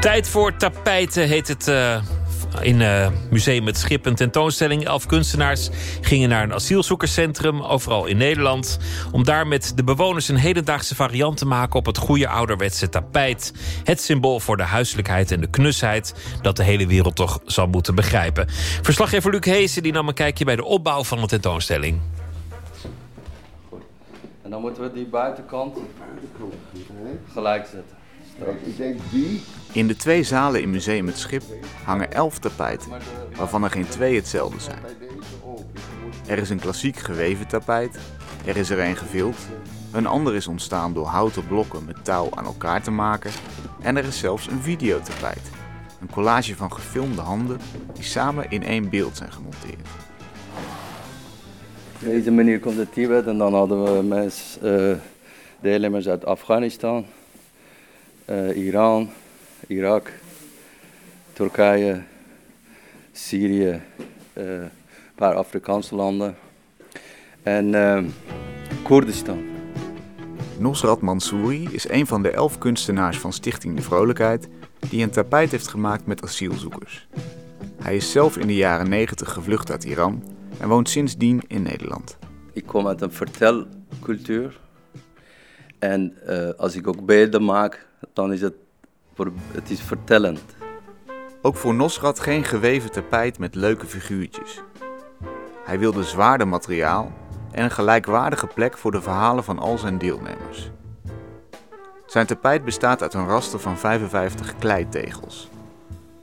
Tijd voor tapijten heet het uh, in uh, Museum Het Schip. Een tentoonstelling. Elf kunstenaars gingen naar een asielzoekerscentrum, overal in Nederland. Om daar met de bewoners een hedendaagse variant te maken op het goede ouderwetse tapijt. Het symbool voor de huiselijkheid en de knusheid dat de hele wereld toch zal moeten begrijpen. Verslaggever Luc Heesen die nam een kijkje bij de opbouw van de tentoonstelling. Goed. En dan moeten we die buitenkant gelijk zetten. Ik denk die. In de twee zalen in Museum Het Schip hangen elf tapijten, waarvan er geen twee hetzelfde zijn. Er is een klassiek geweven tapijt, er is er een gevild, een ander is ontstaan door houten blokken met touw aan elkaar te maken en er is zelfs een videotapijt. Een collage van gefilmde handen die samen in één beeld zijn gemonteerd. Op deze manier komt het Tibet en dan hadden we mensen, uh, deelnemers uit Afghanistan, uh, Iran, Irak, Turkije, Syrië, uh, een paar Afrikaanse landen en uh, Koerdistan. Nosrat Mansouri is een van de elf kunstenaars van Stichting De Vrolijkheid die een tapijt heeft gemaakt met asielzoekers. Hij is zelf in de jaren 90 gevlucht uit Iran en woont sindsdien in Nederland. Ik kom uit een vertelcultuur. En uh, als ik ook beelden maak, dan is het, het is vertellend. Ook voor Nosrat geen geweven tapijt met leuke figuurtjes. Hij wilde zwaarder materiaal en een gelijkwaardige plek voor de verhalen van al zijn deelnemers. Zijn tapijt bestaat uit een raster van 55 kleitegels.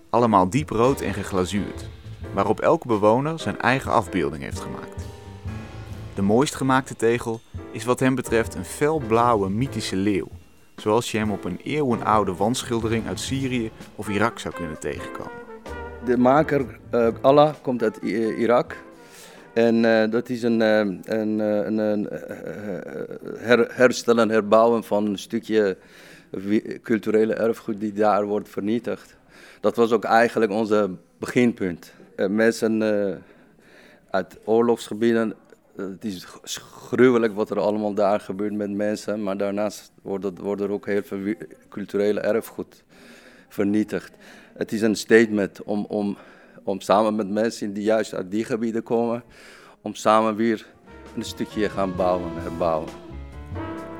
Allemaal dieprood en geglazuurd, waarop elke bewoner zijn eigen afbeelding heeft gemaakt. De mooist gemaakte tegel is wat hem betreft een felblauwe mythische leeuw, zoals je hem op een eeuwenoude wandschildering uit Syrië of Irak zou kunnen tegenkomen. De maker uh, Allah komt uit Irak en uh, dat is een, uh, een, een, een her, herstellen, herbouwen van een stukje culturele erfgoed die daar wordt vernietigd. Dat was ook eigenlijk onze beginpunt. mensen uit oorlogsgebieden het is gruwelijk wat er allemaal daar gebeurt met mensen, maar daarnaast wordt, wordt er ook heel veel culturele erfgoed vernietigd. Het is een statement om, om, om samen met mensen die juist uit die gebieden komen, om samen weer een stukje gaan bouwen, herbouwen.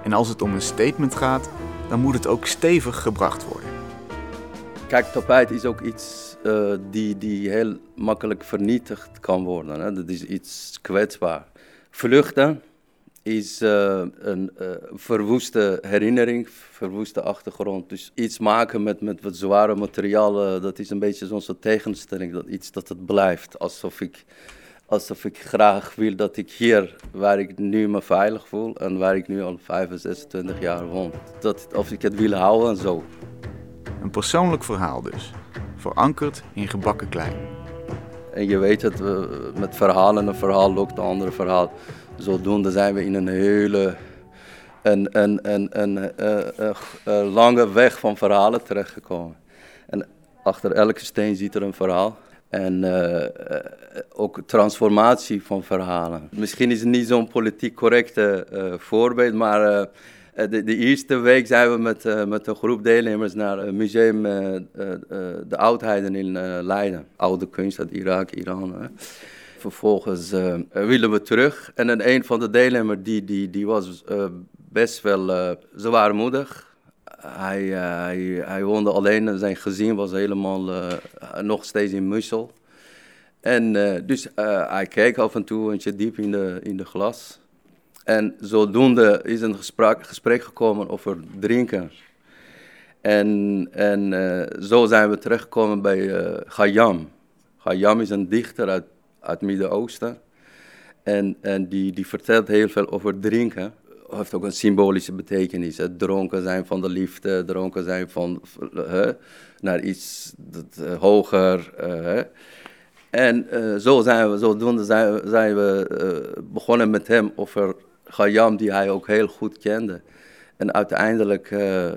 En als het om een statement gaat, dan moet het ook stevig gebracht worden. Kijk, tapijt is ook iets uh, die, die heel makkelijk vernietigd kan worden. Hè? Dat is iets kwetsbaar. Vluchten is uh, een uh, verwoeste herinnering, verwoeste achtergrond. Dus iets maken met, met wat zware materialen, dat is een beetje zo'n tegenstelling. Dat iets dat het blijft. Alsof ik, alsof ik graag wil dat ik hier, waar ik nu me veilig voel en waar ik nu al 25, 26 jaar woon, dat, of ik het wil houden en zo. Een persoonlijk verhaal dus, verankerd in gebakken klei. En je weet het, met verhalen, een verhaal lokt een andere verhaal. Zodoende zijn we in een hele een, een, een, een, lange weg van verhalen terechtgekomen. En achter elke steen zit er een verhaal. En uh, ook transformatie van verhalen. Misschien is het niet zo'n politiek correcte uh, voorbeeld, maar eh, de, de, eerste week zijn we met, uh, met een groep deelnemers naar het museum uh, De Oudheden in Leiden. Oude kunst uit Irak, Iran. Vervolgens willen we terug. En een van de deelnemers die, die, die was best wel zwaarmoedig. Hij, hij, hij woonde alleen en zijn gezin was helemaal nog steeds in Mussel. En dus hij keek af en toe een beetje diep in de, in de glas. En zodoende is een gesprek, gesprek gekomen over drinken. En, en uh, zo zijn we terechtgekomen bij uh, Khayyam. Khayyam is een dichter uit, het Midden-Oosten. En, en die, die vertelt heel veel over drinken. Heeft ook een symbolische betekenis. Het dronken zijn van de liefde, dronken zijn van, uh, naar iets dat, hoger. En zo zijn we, zodoende zijn, zijn we begonnen met hem over Gayam, die hij ook heel goed kende. En uiteindelijk uh, uh,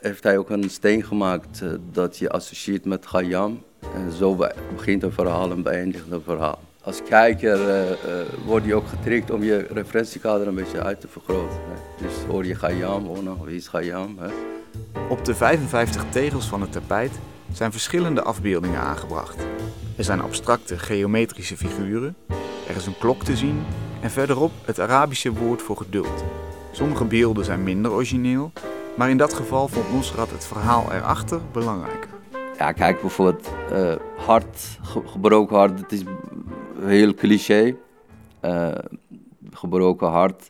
heeft hij ook een steen gemaakt uh, dat je associeert met Gayam. En zo begint een verhaal en beëindigt een verhaal. Als kijker word je ook getriggerd om je referentiekader een beetje uit te vergroten. Dus hoor je Gayam, oh nou, wie is Gayam? Op de 55 tegels van het tapijt zijn verschillende afbeeldingen aangebracht. Er zijn abstracte geometrische figuren, er is een klok te zien en verderop het Arabische woord voor geduld. Sommige beelden zijn minder origineel, maar in dat geval vond Nosrat het verhaal erachter belangrijker. Ja, kijk bijvoorbeeld uh, hart, gebroken hart, het is heel cliché. Uh, gebroken hart.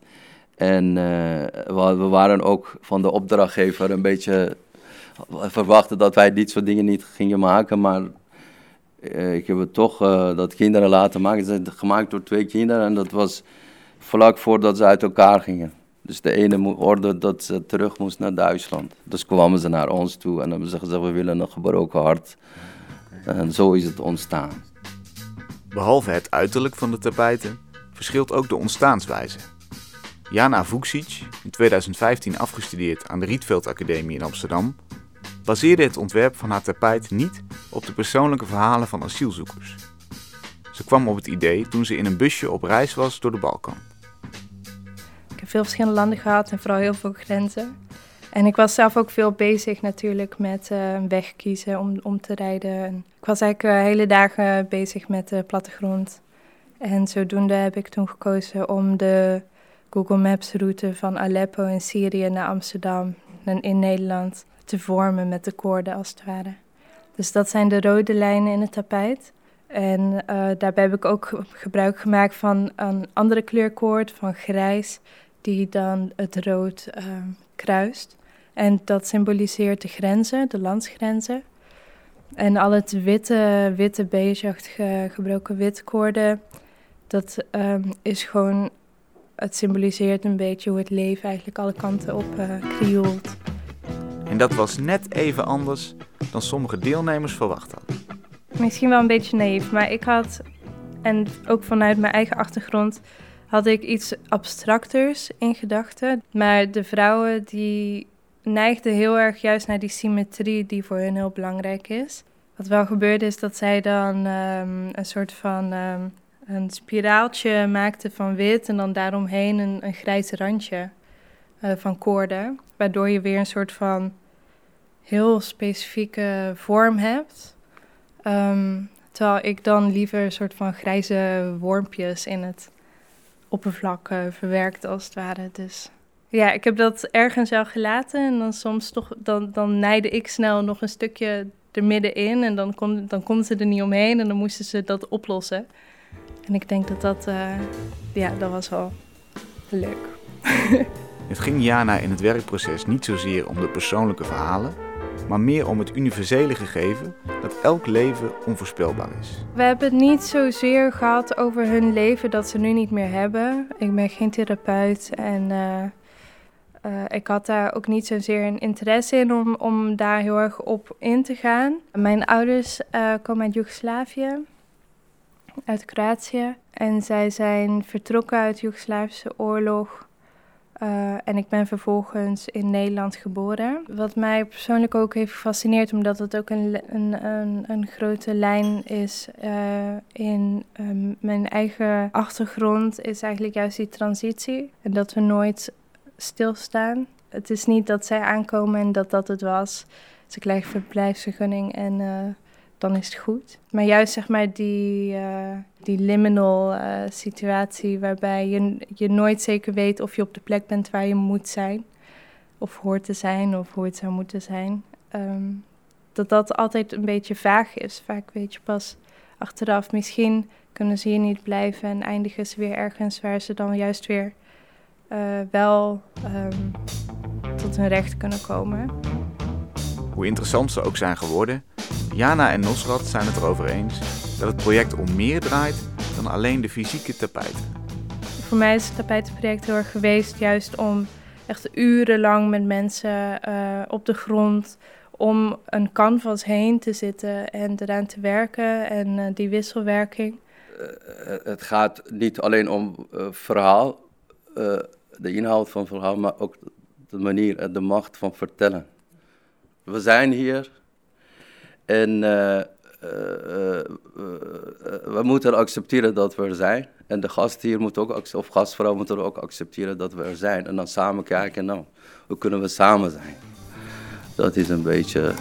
En uh, we waren ook van de opdrachtgever een beetje verwachten dat wij dit soort dingen niet gingen maken. Maar ik heb het toch uh, dat kinderen laten maken. Ze zijn gemaakt door twee kinderen en dat was vlak voordat ze uit elkaar gingen. Dus de ene orde dat ze terug moest naar Duitsland. Dus kwamen ze naar ons toe en hebben ze gezegd: We willen een gebroken hart. En zo is het ontstaan. Behalve het uiterlijk van de tapijten, verschilt ook de ontstaanswijze. Jana Vuksic, in 2015 afgestudeerd aan de Rietveld Academie in Amsterdam, baseerde het ontwerp van haar tapijt niet op de persoonlijke verhalen van asielzoekers. Ze kwam op het idee toen ze in een busje op reis was door de Balkan. Ik heb veel verschillende landen gehad en vooral heel veel grenzen. En ik was zelf ook veel bezig natuurlijk met uh, een weg kiezen om, om te rijden. Ik was eigenlijk uh, hele dagen bezig met de plattegrond. En zodoende heb ik toen gekozen om de Google Maps route van Aleppo in Syrië naar Amsterdam en in Nederland te vormen met de koorden als het ware. Dus dat zijn de rode lijnen in het tapijt. En uh, daarbij heb ik ook gebruik gemaakt van een andere kleurkoord, van grijs, die dan het rood uh, kruist. En dat symboliseert de grenzen, de landsgrenzen. En al het witte, witte beige gebroken witkoorden, dat um, is gewoon, het symboliseert een beetje hoe het leven eigenlijk alle kanten op uh, krioelt. En dat was net even anders dan sommige deelnemers verwacht hadden. Misschien wel een beetje naïef, maar ik had, en ook vanuit mijn eigen achtergrond, had ik iets abstracters in gedachten. Maar de vrouwen die neigden heel erg juist naar die symmetrie die voor hen heel belangrijk is. Wat wel gebeurde is dat zij dan um, een soort van um, een spiraaltje maakten van wit en dan daaromheen een, een grijs randje uh, van koorden. Waardoor je weer een soort van heel specifieke vorm hebt. Um, terwijl ik dan liever een soort van grijze wormpjes in het oppervlak uh, verwerkt als het ware. Dus ja, ik heb dat ergens wel gelaten en dan soms toch, dan, dan ik snel nog een stukje er middenin en dan, kon, dan konden ze er niet omheen en dan moesten ze dat oplossen. En ik denk dat dat, uh, ja, dat was wel leuk. Het ging Jana in het werkproces niet zozeer om de persoonlijke verhalen, maar meer om het universele gegeven dat elk leven onvoorspelbaar is. We hebben het niet zozeer gehad over hun leven dat ze nu niet meer hebben. Ik ben geen therapeut en uh, uh, ik had daar ook niet zozeer een interesse in om, om daar heel erg op in te gaan. Mijn ouders uh, komen uit Joegoslavië, uit Kroatië. En zij zijn vertrokken uit de Joegoslavische oorlog uh, en ik ben vervolgens in Nederland geboren. Wat mij persoonlijk ook heeft gefascineerd, omdat het ook een, een, een, een grote lijn is uh, in um, mijn eigen achtergrond, is eigenlijk juist die transitie. En dat we nooit stilstaan. Het is niet dat zij aankomen en dat dat het was. Ze krijgen verblijfsvergunning en uh, dan is het goed. Maar juist zeg maar die, uh, die liminal uh, situatie waarbij je, je nooit zeker weet of je op de plek bent waar je moet zijn. Of hoort te zijn of hoe het zou moeten zijn. Um, dat dat altijd een beetje vaag is. Vaak weet je pas achteraf, misschien kunnen ze hier niet blijven en eindigen ze weer ergens waar ze dan juist weer uh, wel um, tot hun recht kunnen komen. Hoe interessant ze ook zijn geworden, Jana en Nosrat zijn het erover eens dat het project om meer draait dan alleen de fysieke tapijten. Voor mij is het tapijtenproject heel erg geweest juist om echt urenlang met mensen uh, op de grond om een canvas heen te zitten en eraan te werken en uh, die wisselwerking. Uh, het gaat niet alleen om verhaal, de inhoud van het verhaal, maar ook de manier, de macht van vertellen. We zijn hier en uh, uh, uh, we moeten accepteren dat we er zijn. En de gast hier moet ook, of gastvrouw moet ook accepteren dat we er zijn. En dan samen kijken, nou, hoe kunnen we samen zijn? Dat is een beetje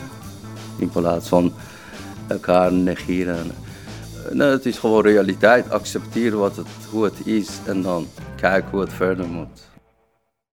in plaats van elkaar negeren. Nee, het is gewoon realiteit. Accepteer wat het, hoe het is en dan kijk hoe het verder moet.